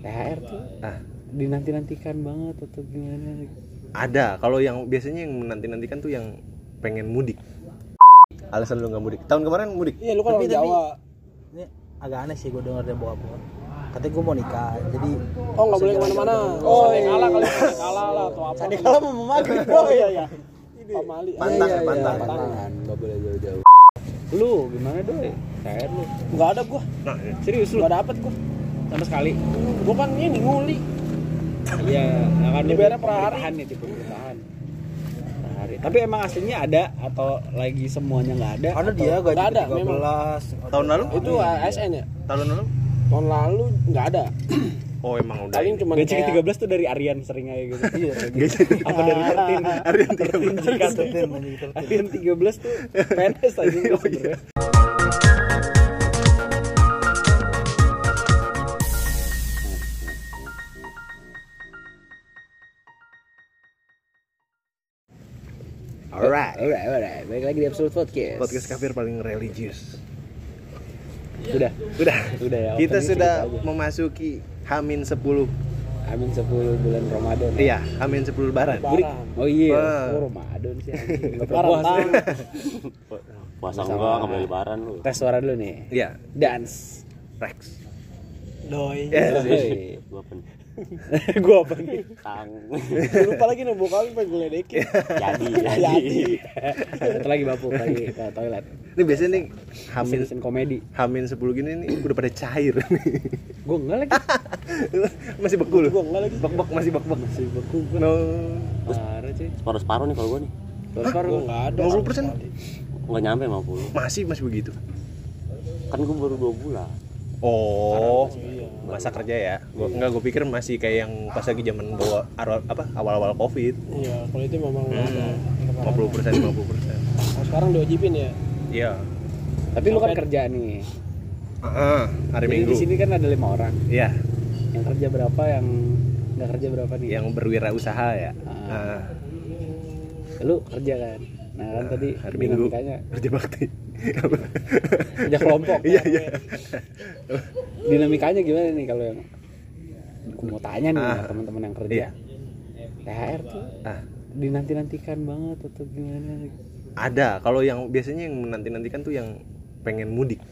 THR tuh. Ah. Dinanti-nantikan banget atau gimana? Ada. Kalau yang biasanya yang menanti-nantikan tuh yang pengen mudik. Alasan lu nggak mudik. Tahun kemarin mudik. Iya lu kan orang Jawa. ini agak aneh sih gue denger dia bawa bawa katanya gue mau nikah. Jadi Oh nggak boleh ke mana-mana. Oh kalah kali kalah lah atau apa? Sandi kalau mau maghrib oh iya iya. Pamali. Pantang, Iya, iya, pantang. iya, pantangan nggak boleh jauh-jauh. Lu gimana doi? THR lu. Nggak ada gua. nah ya. serius lu? Nggak dapet gua. Sama sekali. Gua kan ini nguli. iya nah kan lu Dibayarnya di per hari. pemerintahan ya di pemerintahan per hari. Tapi emang aslinya ada atau lagi semuanya nggak ada? Karena atau- dia gaji Nggak ada, 13 tahun lalu? Itu ASN ya. tahun lalu? Tahun lalu nggak ada. oh emang udah Paling cuma gaji kayak ke-13 tuh dari Aryan sering aja gitu. Iya Gaji apa dari Martin? Aryan Martin 13. Jikat Tertin, anjing, tertin. Aryan 13 tuh. PNS aja gitu Oh, iya. Alright. alright balik lagi di episode podcast Podcast kafir paling religius. udah Udah. udah ya Kita sudah memasuki Hamin 10. Amin 10 bulan Ramadan Iya, Hamin 10 lebaran. Oh iya, oh, Ramadan sih. Lebaran, puasa enggak nggak boleh lebaran lu Tes suara dulu nih. Iya, Dance. Rex. doi. Yes. Hey. Gua apa nih? tang Lupa lagi nih kami pengen gue ledekin. jadi Jadi. Satu lagi bapuk lagi ke toilet. Ini biasanya nih Hamin Mesin komedi. Hamin 10 gini nih udah pada cair nih. Gua enggak lagi. masih beku lu. Gua enggak lagi. Bek-bek masih bek-bek. Masih beku. No. Parah cuy. separuh separuh nih kalau gua nih Terus baru Gua enggak ada. 50%? nggak nyampe 50 Masih masih begitu. kan gua baru dua bulan Oh, masa kerja ya? Gua enggak gua pikir masih kayak yang pas lagi zaman bawa awal apa awal-awal Covid. Iya, kalau itu memang ada. 50% 50%. Nah, sekarang diwajibin ya. Iya. Tapi lu kan kerja nih. Heeh, hari Jadi Minggu. di sini kan ada lima orang. Iya, Yang kerja berapa, yang nggak kerja berapa nih? yang berwirausaha ya. Ah. Ah, Lu kerja kan. Nah kan tadi hari Minggu kerja bakti. Kerja kelompok. Iya, iya. dinamikanya gimana nih kalau yang aku mau tanya nih Ah. teman-teman yang kerja Iya. THR tuh Ah, dinanti-nantikan banget atau gimana ada. Kalau yang biasanya yang menanti-nantikan tuh yang pengen mudik.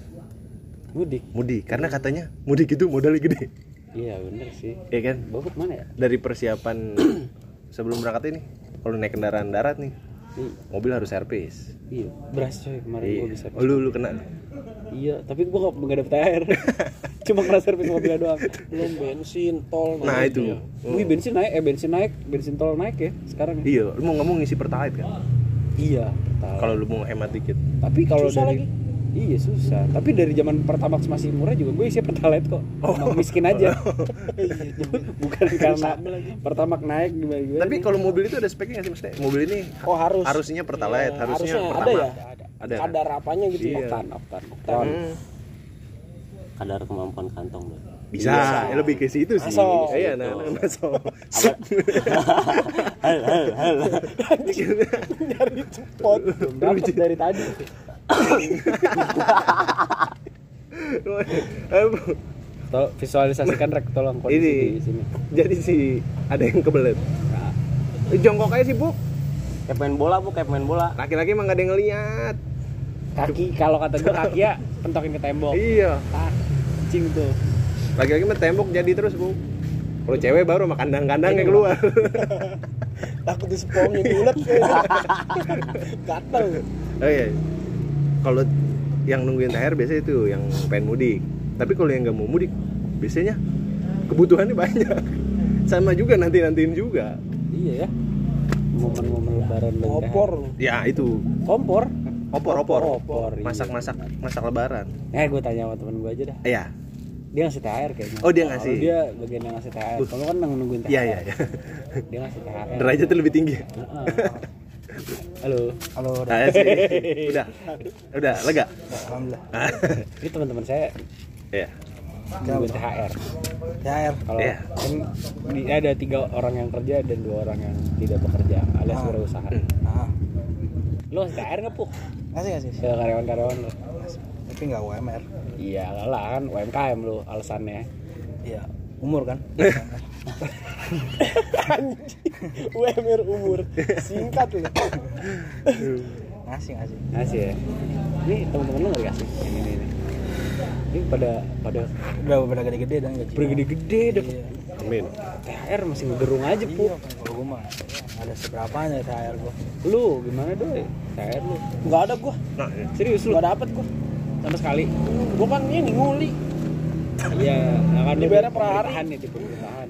mudik Mudik karena katanya mudik itu modalnya gede. iya bener sih Iya kan? bapak mana ya Dari persiapan sebelum berangkat ini, kalau naik kendaraan darat nih, Iya. mobil harus servis. iya beras coy kemarin Iya. gua bisa Oh, lu lu kena. iya tapi gua nggak nggak dapet THR cuma kena servis mobilnya doang Belum bensin, tol. Nah, itu. Wih bensin naik, eh bensin naik, bensin tol naik ya sekarang. ya? Iya, lu mau ngomong ngisi pertalite kan? Iya. pertalite. Kalau lu mau hemat dikit. tapi kalau dari lagi. Iya susah. Tapi dari zaman Pertamax masih murah juga gue isi Pertalite kok. Emang miskin aja. Bukan karena Pertamax naik gimana gimana. Tapi kalau mobil itu ada speknya nggak sih maksudnya? Mobil ini Oh, harus. harusnya pertalite, Iya, harusnya, harusnya pertama. ada ya? ada. Ada. Kadar apanya gitu ya. Iya. Oktan, oktan, oktan. Hmm, kadar kemampuan kantong lu bisa, ya lebih ke situ sih. Iya, nah, nah, masuk. hal hal hal Nyari cepot. Belum dari tadi. Tol visualisasikan rek tolong kondisi Ini. di sini. Jadi sih ada yang kebelet. Nah, Jongkok aja sih, Bu. kayak main bola bu kayak main bola Laki-laki emang gak ada yang ngeliat. kaki kalau kata gue kaki ya pentokin ke tembok. Iya. Ah, cing tuh. Laki-laki mah tembok jadi terus, Bu. Kalau cewek baru sama kandang-kandangnya keluar. Takut disepongin ulet. Gatel. Oh iya. Kalau yang nungguin THR biasanya itu yang pengen mudik. Tapi kalau yang nggak mau mudik, biasanya kebutuhannya banyak. Sama juga nanti nantiin juga. Iya ya. Momen-momen lebaran dan Opor. Ya itu. Kompor. opor opor. Opor, iya. Masak-masak masak lebaran. Eh gue tanya sama temen gue aja dah. Iya. Dia ngasih THR kayaknya. Oh, dia ngasih. dia bagian yang ngasih THR. Kalau kan yang nungguin THR. Iya iya iya. Dia ngasih THR. Derajatnya lebih tinggi. Halo. halo udah. Udah. Udah lega. alhamdulillah Ini teman-teman saya Iya. nungguin THR. THR Kalau Iya. kan di, ada tiga orang yang kerja dan dua orang yang tidak bekerja alias Ah. wirausaha. nah Lo THR nggak puh? ngasih ngasih Ke karyawan-karyawan lo? tapi nggak UMR Iya lah kan UMKM lo alasannya. iya umur kan? UMR umur. Singkat loh ngasih ngasih ngasih ya. Ini teman-teman lu nggak dikasih? Ini ini ini. Ini pada pada udah pada gede-gede dan gaji bergede-gede dapat Iya. amin. THR masih ngegerung aja pu Iya, kan kalau gua mah ada seberapanya THR gua. lu gimana doy THR lu. Nggak ada gua. Nah serius lu? Nggak dapet gua. Sama sekali. Gua kan ini nguli Iya, akan Dibayarnya per hari. pemerintahan itu pemerintahan.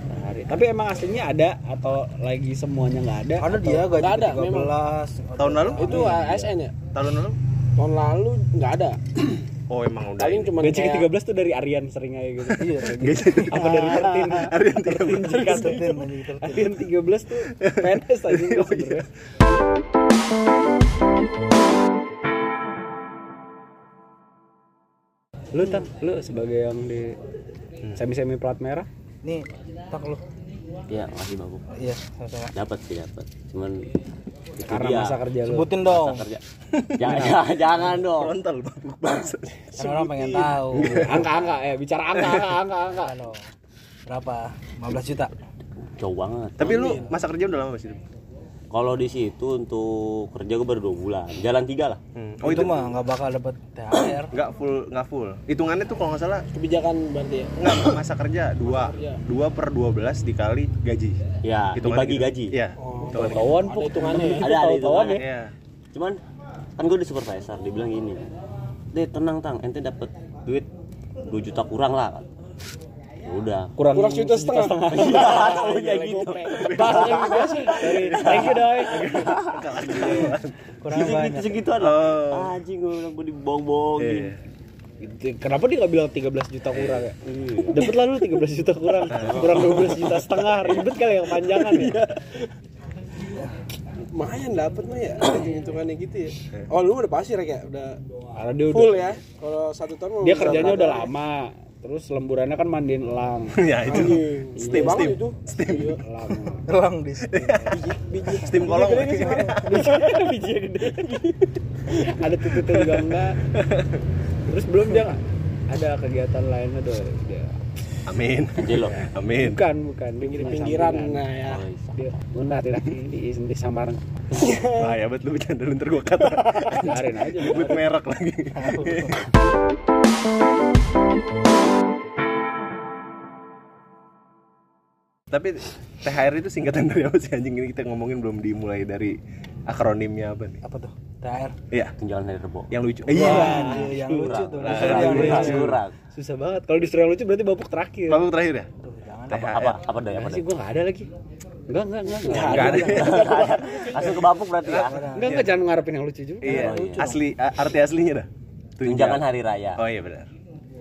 Per hari. Tapi emang aslinya ada atau lagi semuanya nggak ada? Ada dia gaji ada, 13. Tahun lalu? itu ASN ya tahun lalu tahun lalu nggak ada oh emang udah paling cuma Gaji kayak ke-13 tuh dari Aryan sering aja gitu. Iya, Gaji Apa dari Tertin? Aryan Tertin 13. jika tuh. Tertin. Aryan 13 tuh PNS aja Oh, iya. sebenarnya. Lu tak, lu sebagai yang di semi-semi plat merah Nih, tak lu. Iya, masih bagus. Iya, sama-sama. Dapat sih dapat. Cuman itu karena dia. masa kerja lu. Sebutin dong. Masa kerja. jangan, jangan, jangan dong. frontal babuk bangsa Kan orang pengen tahu. Angka-angka ya, bicara angka, angka, angka, angka. Halo. Berapa? 15 juta. Jauh banget. tapi lu masa kerja udah lama sih Kalau di situ untuk kerja gue baru dua bulan. Jalan tiga lah. hmm. Oh, itu, mah nggak bakal dapet THR. nggak full nggak full hitungannya tuh kalau nggak salah kebijakan berarti ya nggak masa kerja dua kerja. dua per dua belas dikali gaji Ya, Hitungannya dibagi gitu. gaji. iya Oh. hitungannya gitu. Tahuan ada hitungannya ya Ada, ada hitungannya. ya. iya Cuman kan gue di supervisor, dia bilang gini. Deh tenang tang, ente dapat duit 2 juta kurang lah. Ya udah. Kurang, kurang juta setengah Tahunya gitu. Bahasa Inggris sih. Dari thank you doi. Kurang Gitu, banyak. segituan Oh. lah. Anjing gue bilang gue dibohong-bohongin. Iya. Gitu. Kenapa dia nggak bilang 13 juta kurang ya? Dapat lah lu 13 juta kurang. Kurang 12 juta setengah. Ribet kali yang panjangan ya. lumayan dapet mah ya hitung hitungannya gitu ya oh lu udah pasti Rek, ya udah Karena dia udah full ya kalau satu tahun dia kerjanya udah lama. Terus lemburannya kan mandiin elang. ya itu Anjing, Steam, gede banget steam. itu Iya. Elang. Elang di sini. biji steam kolong Biji gede bijinya gede. Ada tututnya juga enggak. Terus belum dia ada kegiatan lainnya tuh dia. amin Anjir lo. amin Bukan, bukan. Pinggir pinggiran nah ya Dia bunda tidak di di Samarang. bahaya banget lu bercanda lu ntar gua kata Biarin aja. nyebut merek lagi tapi THR itu singkatan dari apa sih anjing ini kita ngomongin belum dimulai dari akronimnya apa nih Apa tuh? THR. iya Tunjangan hari rebo. yang lucu iya yang lucu tuh. Kurang. Yang lucu. Susah banget. Kalau disuruh yang lucu berarti babuk terakhir. Lalu terakhir ya Tuh, jangan. Apa apa apa deh apa sih gua enggak ada lagi. Enggak, enggak, enggak. nggak ada Langsung ke bapuk berarti ya. Enggak, enggak jangan ngarepin yang lucu juga. iya lucu asli a- arti aslinya dah Tunjangan hari raya. oh iya benar.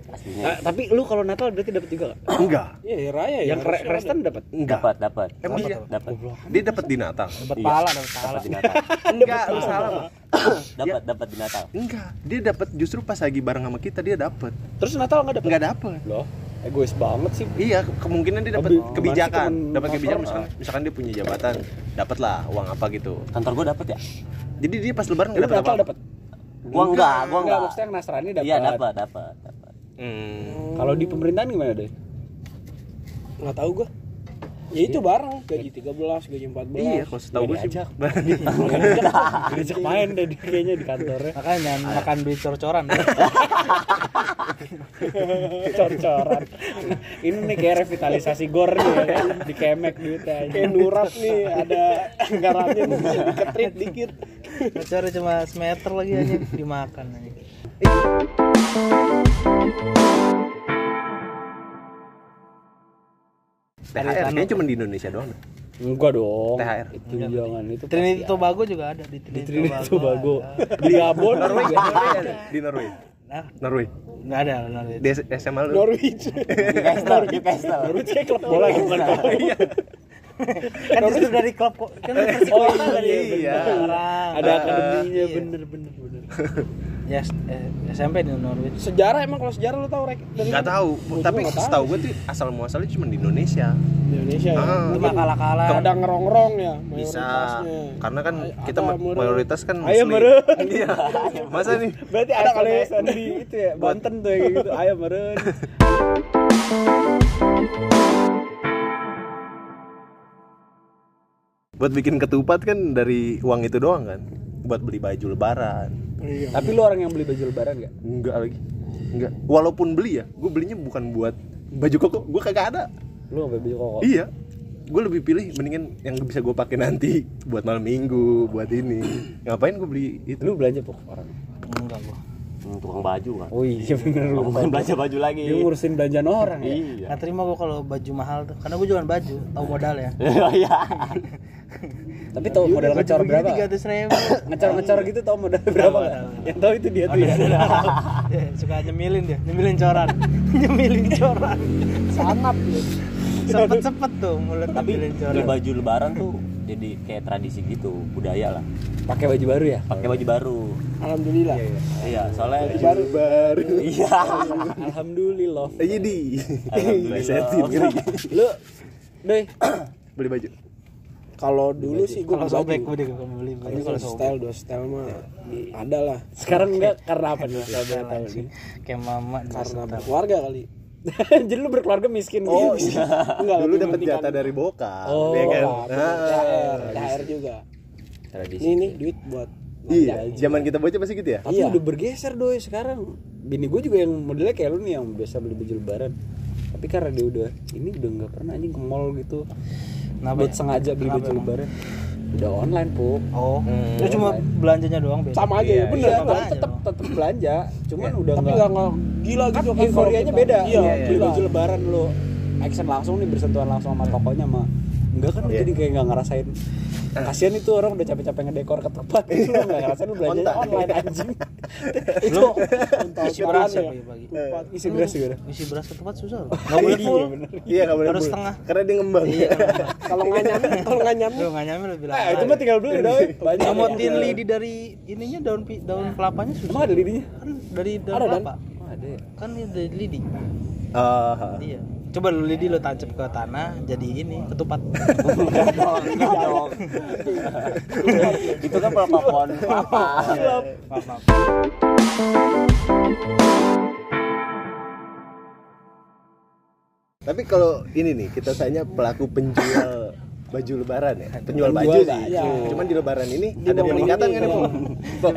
Nah, tapi lu kalau Natal berarti dapat juga nggak? enggak iya ya, raya ya Yang kre- Kristen dapat. enggak Dapat, dapat. Emang iya? Dapat. dia dapat di Natal Dapat Iya. pala, dapat pala. Dapat di Natal. enggak lu salah Pak. Dapat, dapat di Natal. enggak dia dapat justru pas lagi bareng sama kita dia dapat Terus Natal enggak dapat? enggak dapat Loh, egois banget sih. Iya, ke- kemungkinan dia dapat Kebi- kebijakan, dapat kebijakan misalkan, misalkan dia punya jabatan, dapat lah uang apa gitu. Kantor gua dapat ya? Jadi dia pas lebaran nggak dapat Natal apa? dapat. Gua enggak, gua Enggak, enggak. maksudnya yang Nasrani dapat. Iya, dapat, dapat. Hmm. Kalau di pemerintahan gimana deh? nggak tahu gua ya itu bareng gaji 13 gaji 14 Iya, kalau setahu gue sih. diajak. Diajak main deh di- kayaknya di kantornya. Makanya jangan makan duit cor-coran. Cor-coran. Ini nih kayak revitalisasi gor nih ya kan? Di kemek duitnya aja. kayak nurap nih ada anggarannya diketrit dikit Cor cuma semeter lagi aja dimakan aja. THR kayaknya cuma di Indonesia doang. Enggak dong. THR. Itu jangan itu. Trinity Tobago juga ada di Di Trinity, Trinidad Tobago. Di Gabon Norway. Norway. Di Norway. Nah, Norway. enggak ada Norway. Di SMA lu. Norwich Di Pestel, di Pestel. Baru cek klub bola bukan klub. Iya. Kan itu dari klub kok. Kan persikota dari iya. orang. Ada akademinya Iya. bener bener bener. ya SMP eh, di Norwich. Sejarah emang kalau sejarah lo tau rek? Gak tahu. Buku tapi setahu gue tuh asal muasalnya cuma di Indonesia. Di Indonesia ya? ah, ya mungkin kalah kalah ada ngerongrong ya? Bisa. Karena kan Ay, kita mayoritas kan muslim. ayo meren. Iya. Masa nih? Berarti ada kali di itu ya Banten tuh kayak gitu ayo meren. Buat bikin ketupat kan dari uang itu doang kan? Buat beli baju lebaran. Iya. Tapi lu orang yang beli baju lebaran gak? enggak lagi. Enggak walaupun beli ya gue belinya bukan buat baju koko. Gue kagak ada. Lu gak beli baju koko? iya. Gue lebih pilih mendingan yang bisa gue pakai nanti buat malam minggu buat ini. Ngapain gue beli itu? Lu belanja pok orang? enggak gua. Hmm, tukang baju kan. Oh iya bener lu bukan belanja baju lagi? Dia ngurusin belanjaan orang ya? iya. Nggak terima gua kalau baju mahal tuh. Karena gua jualan baju tahu modal ya. Iya Tapi tau modal ngecor berapa? tiga ratus ribu. Ngecor-ngecor gitu tau modal berapa? gak? Yang tau itu dia tuh ya. Suka nyemilin dia nyemilin coran. Nyemilin coran. Sangat dia sepet sepet tuh mulut tapi coran. baju lebaran tuh jadi kayak tradisi gitu budaya lah. Pakai baju baru ya? pakai baju baru. Alhamdulillah. iya soalnya Baru baru. Iya. Alhamdulillah. Aja di. Alhamdulillah. Lu Doi beli baju kalau dulu sih gue kalau sobek gua deh gua beli Tapi baju kalau kalau sobek style dua style mah ada lah Sekarang enggak karena apa nih? Tahu nih. kayak mama karena berkeluarga kali. Jadi lu berkeluarga miskin oh gitu. iya Enggak dulu dapat jatah dari bokap Oh, ya kan Enggak, Ah, THR, THR juga. tradisi Ini nih duit buat iya zaman kita bocah pasti gitu ya Tapi udah bergeser doi sekarang. Bini gue juga yang modelnya kayak lu nih yang biasa beli baju lebaran. Tapi karena dia udah ini udah nggak pernah anjing ke mall gitu. Kenapa Buat ya? sengaja beli Kenapa baju emang? lebaran. Udah online, Puk. oh Hmm. itu cuma belanjanya doang beda sama aja Iya, ya bener Iya, kan? makanya tetap tetap belanja. Cuman udah Tapi nggak gila kan gitu kan euforianya beda. Iya, Lu beli gila. baju lebaran lu action langsung nih bersentuhan langsung sama tokonya mah. Enggak kan Iya. jadi kayak nggak ngerasain kasihan itu orang udah capek-capek ngedekor ke tempat itu lu nggak ngerasain lu Onta. online anjing. Itu isi beras ya ya. isi beras juga isi beras ke tempat susah loh. Nggak boleh full. iya nggak boleh Harus setengah. karena dia ngembang. Iya. Kalau nggak nyampe, kalau nggak nyampe lu nggak nyampe lu bilang Nah, itu mah tinggal beli banyak. ngomotin lidi dari ininya daun daun kelapanya susah. Emang ada lidinya? kan dari daun kelapa. Oh, ada. Ya. kan ini dari lidi. Ah, iya coba lu lidi lu tancap ke tanah jadi ini ketupat. Enggak dong enggak dong itu kan pelepah pohon? Kelapa maaf maaf tapi kalau ini nih kita tanya pelaku penjual baju lebaran ya penjual Penjual baju sih. Iya. cuman di lebaran ini Di ada peningkatan kan ya iya. Pok?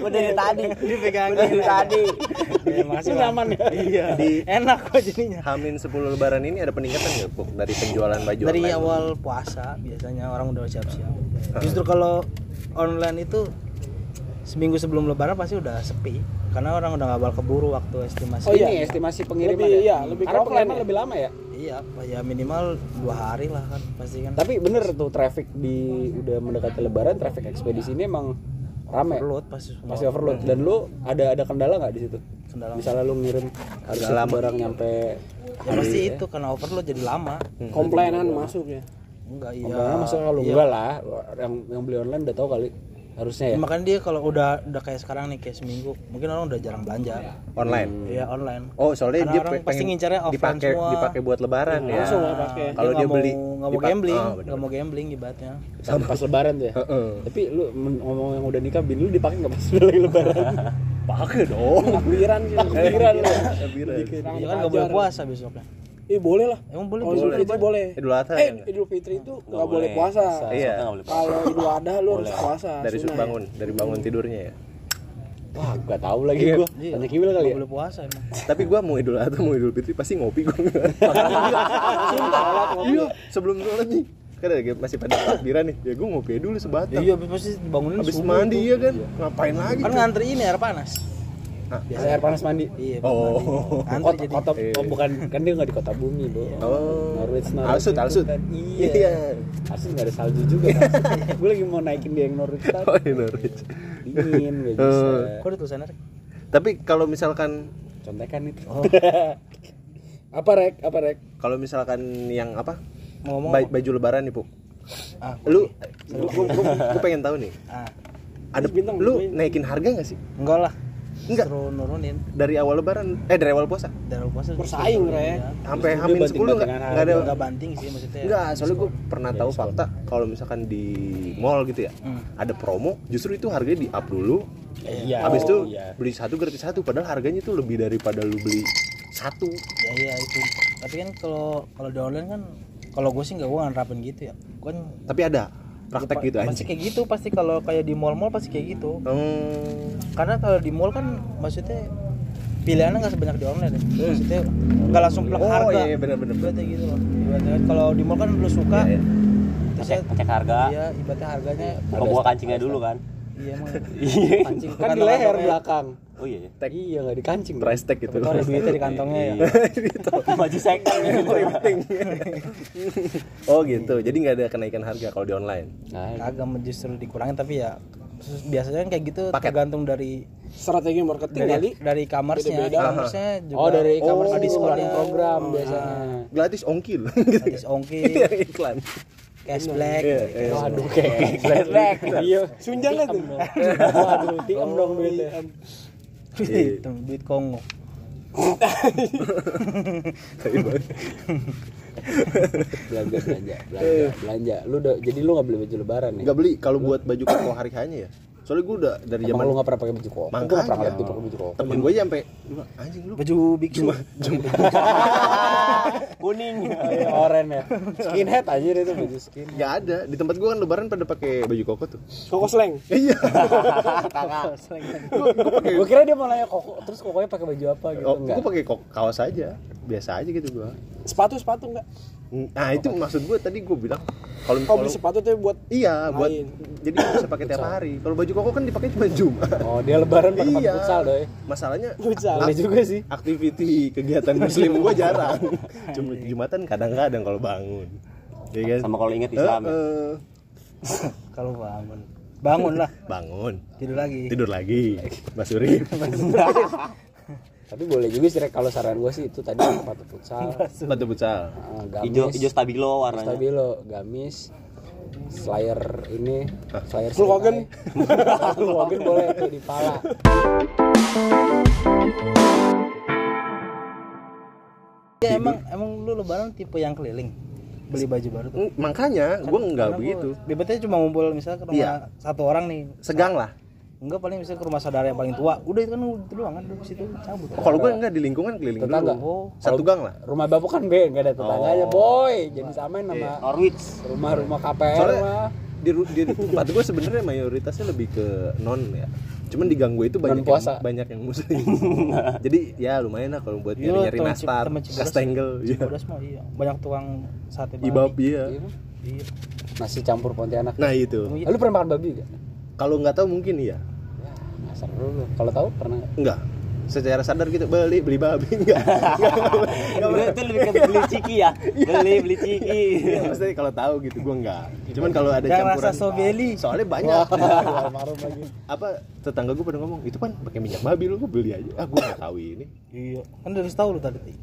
udah dari tadi dipegangin udah dari tadi ya, Itu Bang. nyaman ya? iya Di enak kok jadinya Hamin 10 lebaran ini ada peningkatan nggak Pok? dari penjualan baju dari online? awal puasa biasanya orang udah siap-siap justru kalau online itu seminggu sebelum lebaran pasti udah sepi karena orang udah nggak bakal keburu waktu estimasi Oh iya. ini estimasi pengiriman Lebih- ya? iya, lebih ke Karena pengiriman ya? lebih lama ya? Iya ya minimal dua hari lah kan pasti kan Tapi bener tuh traffic di udah mendekati lebaran traffic ekspedisi ini emang rame. overload pasti semua Masih overload dan lu ada ada kendala nggak di situ? Kendala. Misalnya lu ngirim harus lama. barang nyampe ya pasti itu karena overload jadi lama komplainan masuk ya. enggak iya Komplainan masuk kalau iya. enggak lah yang yang beli online udah tahu kali harusnya ya. makanya dia kalau udah udah kayak sekarang nih kayak seminggu mungkin orang udah jarang belanja online Iya online oh soalnya Karena dia orang pasti ngincarnya offline dipakai semua. dipakai buat lebaran ya Langsung nggak pakai. kalau dia, nggak beli nggak mau gambling Oh, bener. nggak mau gambling ibaratnya Sama pas lebaran tuh ya. Heeh. Tapi lu ngomong yang udah nikah bin lu dipakai nggak pas lagi lebaran? pakai dong Takbiran sih. Takbiran lu. Takbiran. Ya kan nggak boleh puasa besoknya Eh boleh lah. emang boleh Kalau Idul Fitri boleh. Idul Adha Eh ya? Idul Fitri itu nggak boleh puasa. Iya. Kalau Idul Adha lu harus puasa. dari sud bangun dari bangun tidurnya ya Wah, gak tahu lagi Iya. gua. Iya. Tanya Kiwil kali ya. boleh puasa emang tapi gua mau idul adha mau idul fitri pasti ngopi gua iya sebelum sholat nih kan ada masih pada takbiran nih ya gua ngopi dulu sebatang iya pasti dibangunin habis subuh mandi ya kan ngapain lagi kan ngantri ini air panas Biasa air panas mandi. iya Oh. mandi. Kota, kota Iya. oh, bukan kan dia nggak di kota bumi, Bo. Oh. Norwich, Norwich Alsut, Alsut. kan. Iya. Iya. Alsut nggak ada salju juga. gue lagi mau naikin dia yang Norwich tadi. oh iya Norwich Dingin, gak bisa. Eh. kok ada tulisannya Rek? tapi kalau misalkan Contekan itu. Oh. Apa rek? Apa rek? kalau misalkan yang apa mau ngomong ba- baju lebaran nih puk ah lu gua pengen tahu nih ah ada Bintang, lu bintang. naikin harga nggak sih enggak lah Enggak. Suruh nurunin dari awal lebaran eh dari awal puasa dari puasa Bersaing, disuruh Rek. nurunin, ya. sampai hamin dia 10 nggak banting-bantingan nggak ada enggak banting sih maksudnya Enggak, soalnya gue pernah Ya, tahu fakta kalau misalkan di mall gitu ya, Hmm. ada promo, justru itu harganya di up dulu. Iya. Habis itu iya. beli satu gratis satu, padahal harganya tuh lebih daripada lu beli satu. ya iya itu tapi kan kalau kalau di online kan kalau gue sih nggak gue nggak nerapin gitu ya gue kan Tapi ada praktek gitu pasti anjing. kayak gitu pasti kalau kayak di mall-mall pasti kayak gitu Hmm. karena kalau di mall kan maksudnya pilihannya nggak sebanyak di online ya maksudnya nggak langsung plek Oh, harga iya, iya, benar-benar. ibaratnya gitu loh ibaratnya kalau di mall kan lu suka Iya, iya. terus ya ngecek harga iya ibaratnya harganya buka buka kancingnya dulu kan iya emang iya kancing kan di leher belakang oh iya Tag. iya nggak dikancing Price tag gitu. itu ada duitnya di kantongnya ya baju second Penting. oh gitu. Jadi nggak ada kenaikan harga kalau di online. nah, kagak justru dikurangin tapi ya biasanya kan kayak gitu Paket. tergantung dari strategi marketing kali dari dari kamersnya Beda-beda. kamersnya juga oh dari kamar Oh, oh, diskonnya. program biasanya Gratis ongkir. gratis ongkir Yang iklan. Cashback Iya, iya. waduh kayak flashback iya. Sunjang kan tuh? Waduh tiem dong duitnya duit duit Kongo belanja belanja belanja belanja. Lu udah jadi lu nggak beli baju lebaran nih Nggak beli kalau buat baju koko hari hanya ya. Soalnya gue udah dari zaman lu nggak pernah pakai baju koko? Gue pernah Makanya. ngerti pakai baju koko. temen gue sampai "Gua, anjing lu. Baju biksu kuning Iya, oren ya. Skinhead aja itu baju skin. nggak ada. Di tempat gue kan lebaran pada pakai baju koko tuh. Koko slang. Iya. Gue kira dia mau nanya koko, terus kokonya pakai baju apa gitu. Oh, enggak? gue pakai kaos aja. Biasa aja gitu gue sepatu sepatu enggak nah itu maksud gue tadi gue bilang kalau kalau beli sepatu tuh buat iya buat Lain. jadi bisa pakai tiap hari. Kalau baju koko kan dipakai cuma jumat Oh, dia lebaran pakai iya. futsal doi. masalahnya Futsal. Juga sih. aktiviti kegiatan muslim gue jarang. Cuma jumatan kadang-kadang kalau bangun. Iya kan? sama kalau inget Islam ya. Eh, eh, kalau bangun. Bangun lah. Bangun. Tidur lagi. Tidur lagi. Mas Urip Tapi boleh juga sih Rek, kalau saran gue sih itu tadi sepatu futsal. sepatu futsal. Ah, hijau gamis, hijau stabilo warnanya. Stabilo, gamis, flyer ini, flyer Hulk Hogan. Hulk Hogan boleh tuh di pala. ya emang emang lu lebaran tipe yang keliling? Beli baju baru tuh? Makanya gue nggak begitu. Bebetnya cuma ngumpul misalnya ke rumah Iya. satu orang nih. Segang lah enggak paling misalnya ke rumah saudara yang paling tua. Udah itu kan itu doang kan. Di situ cabut. Oh, kalau gue enggak di lingkungan keliling Tetangga. dulu. Oh satu gang lah. Rumah bapak kan be, nggak ada tetangganya, boy. Jadi samain sama Norwich. rumah-rumah KPR Soalnya- mah. di, di tempat gue sebenarnya mayoritasnya lebih ke non ya. Cuman di gang gue itu banyak puasa. yang, banyak yang muslim. Jadi ya lumayan lah kalau buat Iya, nyari nyari nastar kastengel iya. Iya. Banyak tukang sate babi ibab iya. Iya, Bang. iya. Nasi campur Pontianak. nah itu. Ah, Lu pernah makan babi gak? kalau nggak tahu mungkin iya Ya, asal lu. Kalau tahu pernah nggak? enggak secara sadar gitu beli beli babi. Enggak enggak itu lebih ke beli ciki ya. Beli beli ciki. Iya, maksudnya kalau tahu gitu gue enggak cuman kalau ada Jangan campuran rasa sobeli. soalnya banyak. Almarhum lagi. apa tetangga gue pada ngomong itu kan pakai minyak babi lu gue beli aja. Ah gue nggak tahu ini. Iya. Kan udah tahu lu tadi.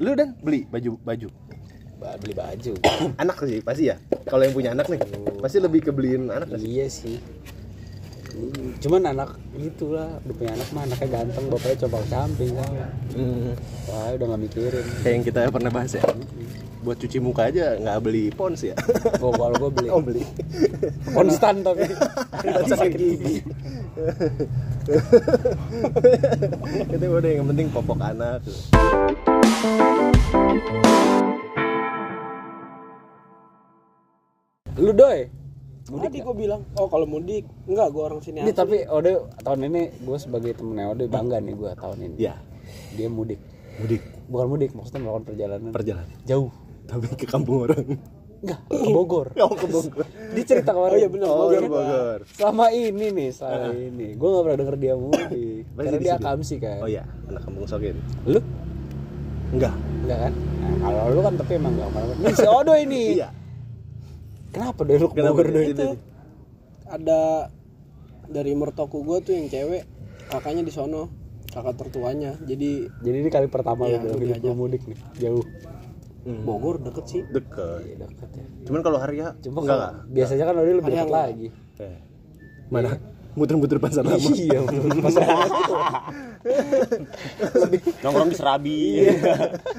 Lu dan beli baju baju. Ba- Beli baju. anak sih pasti ya. Kalau yang punya anak nih pasti lebih kebeliin anak iya sih. Cuman anak itu lah, udah punya anak mah anaknya ganteng, bapaknya coba camping sama. Wah, udah nggak mikirin. kayak yang kita pernah bahas ya. Buat cuci muka aja nggak beli pons ya. Oh, kalau gue beli. Oh beli. Konstan tapi. Sakit gigi. Itu udah yang penting popok anak lu doy. Tadi gue bilang, oh kalau mudik, enggak gue orang sini Ini tapi Ode tahun ini gue sebagai temennya Ode bangga nih gue tahun ini. ya Dia mudik. mudik Bukan mudik, maksudnya melakukan perjalanan perjalanan jauh. tapi ke kampung orang Enggak, ke Bogor. oh ke Bogor Dia cerita kemarin. Oh iya bener, oh Bogor. ke Bogor Selama ini nih, selama ini. Gue gak pernah denger dia mudik. Karena di dia akamsi kan. oh ya anak kampung sokin Lu? enggak Enggak kan? Nah, kalau lu kan tapi emang gak ke mana-mana. Ini si Odo ini. iya Kenapa doy lu ke Kenapa Bogor doy? itu? Itu ada dari mertoku gue tuh yang cewek, kakaknya di sono, kakak tertuanya. Jadi Jadi ini kali pertama Iya, hidup lu diajak. mudik nih, jauh. Bogor deket sih. deket Iya, dekat ya. cuman kalau hari ya Cuma enggak kalau biasanya kan lebih Hari dekat yang- lagi. Eh, mana muter-muter pasar lama Iya, masa nongkrong di serabi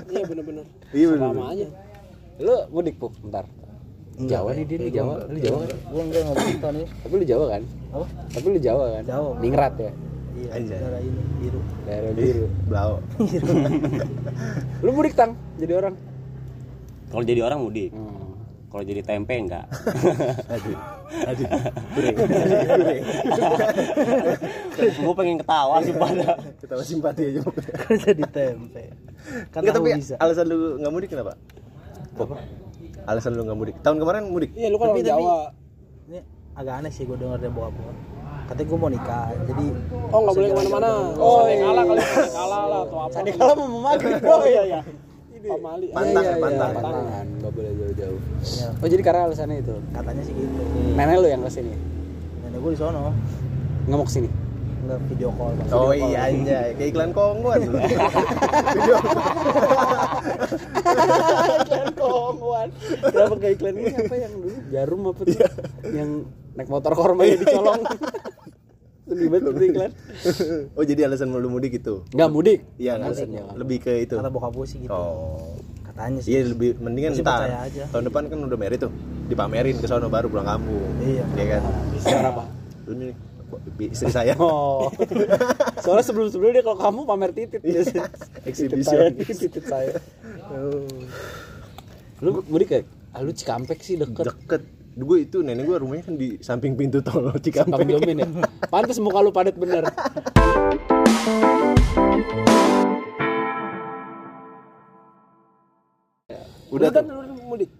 Iya bener-bener. Iya, bener. Sama aja. Lu mudik puk, bentar. Jawa nih dia nih Jawa. Lu Jawa kan? gua enggak ngomong tahun ini Tapi lu Jawa kan? apa Tapi lu Jawa kan? Jawa. Ningrat ya. iya daerah ini biru daerah biru Blau. lu mudik tang jadi orang Kalau jadi orang mudik. hmm. Kalau jadi tempe enggak. Aduh. Aduh. Gue pengen ketawa sih pada. Ketawa simpati aja. kan jadi tempe kan Enggak tapi bisa alasan lu nggak mudik kenapa? Apa? Alasan lu nggak mudik. Tahun kemarin mudik. iya lu kan Tapi- orang tapi- Jawa. Ini agak aneh sih gue denger dari bokap gue katanya gue mau nikah jadi oh nggak boleh ke mana-mana. oh kalah kali kalah lah atau apa Tadi kalau mau maghrib oh iya. Iya pamali Pantang Iya, ya, pantang. pantangan nggak boleh jauh-jauh. Iya. oh jadi karena alasannya itu? Katanya sih gitu. Nenek lu yang ke sini nenek gue di sono. Nggak mau ke sini nggak video call Mas. Oh Video call. iya aja, kayak iklan kongguan lu. iklan kongguan kenapa kayak iklan ini apa yang dulu jarum apa tuh yang naik motor korma ya dicolong sedih banget itu iklan oh jadi alasan lu mudik itu? nggak mudik Iya, Alasannya. lebih ke itu. kata bokap gue sih gitu Oh. katanya sih Iya lebih mendingan Masih ntar aja. tahun depan kan udah merit tuh dipamerin ke sono baru pulang kampung Iya. Iya kan Kenapa? ini nih istri saya Oh. Soalnya sebelum-sebelum dia kalau kamu pamer titit biasanya. Titit saya, Exhibition. titit saya. Lu mudik ya? Ah, lu Cikampek sih deket. deket gue itu nenek gue rumahnya kan di samping pintu tol Cikampek Jomin ya. Pantes muka lu padat bener. udah kan tuh lu mudik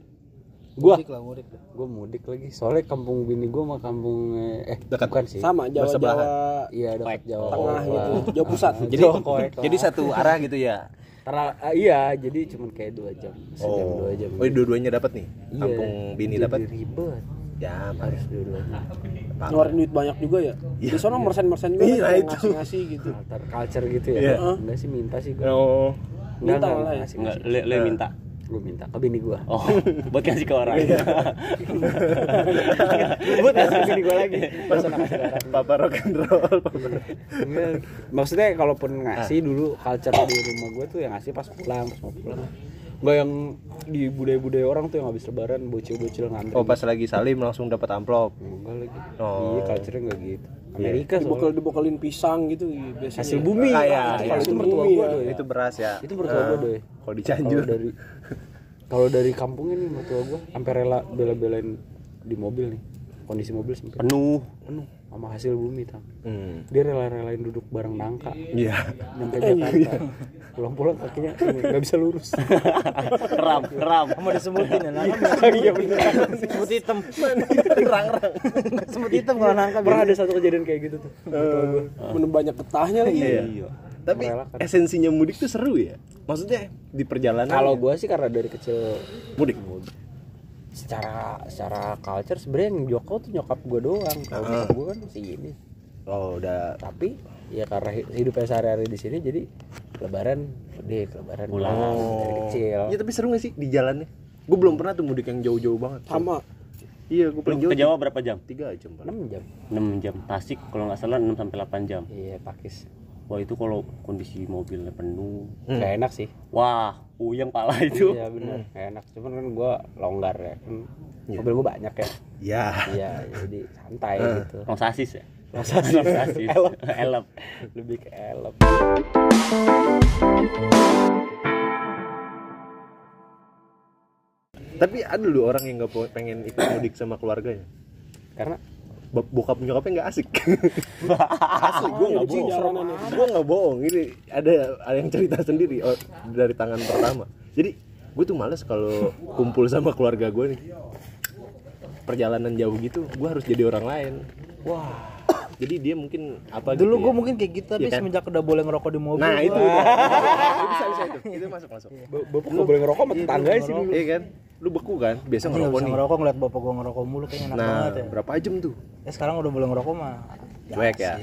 Gua mudik lah mudik gua mudik lagi. Soalnya kampung bini gua sama kampung eh Dekat. bukan sih. sama Jawa Bersebelahan. Jawa Iya, dekat Jawa. tengah Koek. gitu Jawa pusat Jadi koek. Jadi satu arah gitu ya. Tera- ah, iya, jadi cuman kayak dua jam, sejam oh dua jam. oh dua-duanya dapat nih Iya. kampung bini dapat Ribet. ya Harus dua-duanya. ngeluarin duit banyak juga ya Iya. di sana mersen-mersen juga Iya, kan itu. ngasih-ngasih gitu Culture, gitu ya. Iya. Enggak sih minta sih gua. oh Enggak, Minta enggak, malah ya? Enggak, le, le minta. Gue minta ke bini gua. Oh, buat kasih ke orang. Buat ngasih ke bini gua lagi. Papa rock and roll. Enggak. Maksudnya kalaupun ngasih dulu culture di rumah gue tuh yang ngasih pas pulang, pas mau pulang. Enggak yang di budaya-budaya orang tuh yang habis lebaran bocil-bocil ngantri. oh pas lagi salim langsung dapat amplop Enggak lagi. Oh. Iya, culture-nya enggak gitu. Amerika dibokal soalnya. dibokalin pisang gitu iya, biasanya Hasil bumi. Ah, iya, Itu iya. kalau itu mertua Bumi, gua ya. itu beras ya Itu mertua gua doy. kalau di Cianjur Kalau dari kalau dari kampungnya nih mertua gua sampai rela bela-belain di mobil nih. Kondisi mobil sempit. Penuh. Penuh sama hasil bumi, Tang. hmm. Dia rela-relain duduk bareng nangka. iya nyampe Jakarta pulang-pulang kakinya nggak bisa lurus Keram, keram. mau disebutin ya nangka iya bener semut hitam rang-rang semut hitam kalau nangka pernah ada satu kejadian kayak gitu tuh gua. bener banyak getahnya lagi Iya. Tapi Merelakan. esensinya mudik tuh seru ya. Maksudnya di perjalanan. kalau gua sih karena dari kecil mudik. Secara secara culture sebenarnya yang Joko tuh nyokap gua doang kalau nyokap gua kan masih ini Oh, udah tapi ya karena hi- hidupnya sehari-hari di sini jadi lebaran mudik lebaran Pulang. dari kecil Ya tapi seru gak sih di jalannya? Gue belum pernah tuh mudik yang jauh-jauh banget. sama Iya, gue paling jauh. ke Jawa berapa jam? Tiga jam. Pak. 6 jam 6 jam. Tasik kalau nggak salah 6 sampai 8 jam. iya pakis Wah, itu kalau kondisi mobilnya penuh. Gak enak sih Wah, puyeng pala itu. iya bener Gak enak cuman kan gua longgar ya kan Iya. mobil gua banyak ya Ya. Iya, jadi santai gitu. Rong sasis ya? Rong sasis. Rong sasis. Elep. Lebih ke elep. Tapi ada dulu orang yang nggak pengen ikut mudik sama keluarganya. Karena Bokap nyokapnya nggak asik. Asli, gue nggak bohong. Gue nggak bohong. Ini ada ada yang cerita sendiri oh, dari tangan pertama. Jadi gue tuh males kalau kumpul sama keluarga gue nih. Perjalanan jauh gitu, gue harus jadi orang lain. wah, Jadi dia mungkin apa dulu gitu gue ya. mungkin kayak gitu tapi Iya kan? semenjak udah boleh ngerokok di mobil Nah gua- itu udah. Itu bisa bisa itu. Itu masuk masuk. bapak gak boleh ngerokok sama tetangga sih dulu. Iya kan? Lu beku kan? Biasa Anjing, nggak ngerokok nih. ngerokok ngeliat bapak gue ngerokok mulu kayaknya enak Nah, banget ya berapa jam tuh? ya sekarang udah boleh ngerokok mah Cuek ya.